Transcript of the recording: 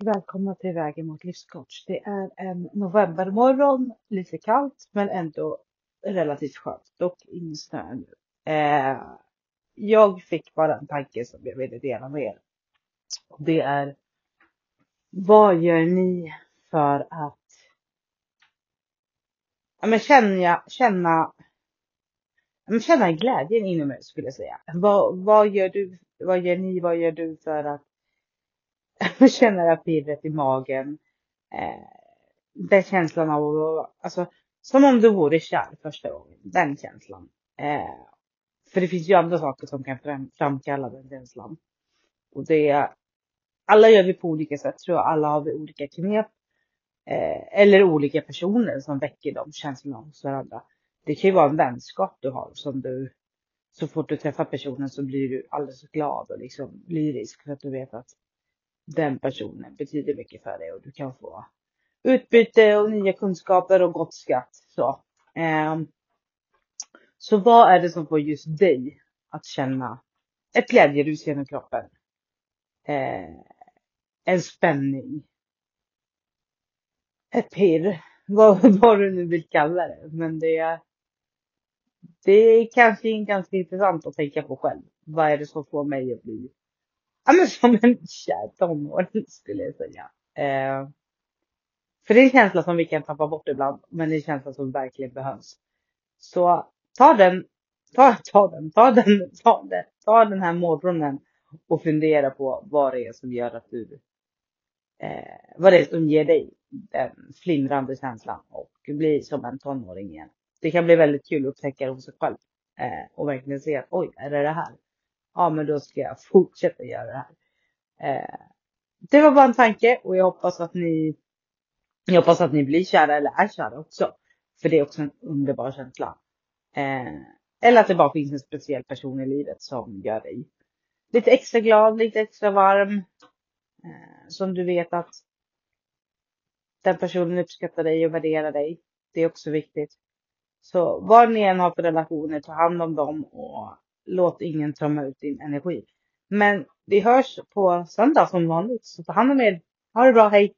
välkomna till Vägen mot livscoach. Det är en novembermorgon, lite kallt men ändå relativt skönt. Dock ingen snö nu. Eh, jag fick bara en tanke som jag ville dela med er. Det är vad gör ni för att ja, men känna, känna, ja, men känna glädjen inom er skulle jag säga. Vad, vad gör du, vad gör ni, vad gör du för att Känner det här pirret i magen. Eh, den känslan av att, alltså som om du vore kär första gången. Den känslan. Eh, för det finns ju andra saker som kan fram, framkalla den känslan. Och det, alla gör vi på olika sätt tror jag. Alla har vi olika knep. Eh, eller olika personer som väcker de känslorna hos varandra. Det kan ju vara en vänskap du har som du, så fort du träffar personen så blir du alldeles glad och liksom lyrisk för att du vet att den personen betyder mycket för dig och du kan få utbyte och nya kunskaper och gott skratt. Så, eh, så vad är det som får just dig att känna ett glädjerus genom kroppen? Eh, en spänning. Ett pirr. Vad, vad du nu vill kalla det. Men det, det är kanske ganska intressant att tänka på själv. Vad är det som får mig att bli ja, men som en kär tonåring skulle jag säga. Eh, för det är en känsla som vi kan tappa bort ibland, men det är en känsla som verkligen behövs. Så ta den, ta, ta den, ta den, ta den, ta den här morgonen och fundera på vad det är som gör att du, eh, vad det är som ger dig den flimrande känslan och bli som en tonåring igen. Det kan bli väldigt kul att upptäcka det hos sig själv eh, och verkligen se att oj, är det det här? Ja men då ska jag fortsätta göra det här. Eh, det var bara en tanke och jag hoppas att ni jag hoppas att ni blir kära eller är kära också. För det är också en underbar känsla. Eh, eller att det bara finns en speciell person i livet som gör dig lite extra glad, lite extra varm. Eh, som du vet att den personen uppskattar dig och värderar dig. Det är också viktigt. Så vad ni än har för relationer, ta hand om dem och låt ingen tömma ut din energi. Men vi hörs på söndag som vanligt, så ta hand om er. Ha det bra, hej!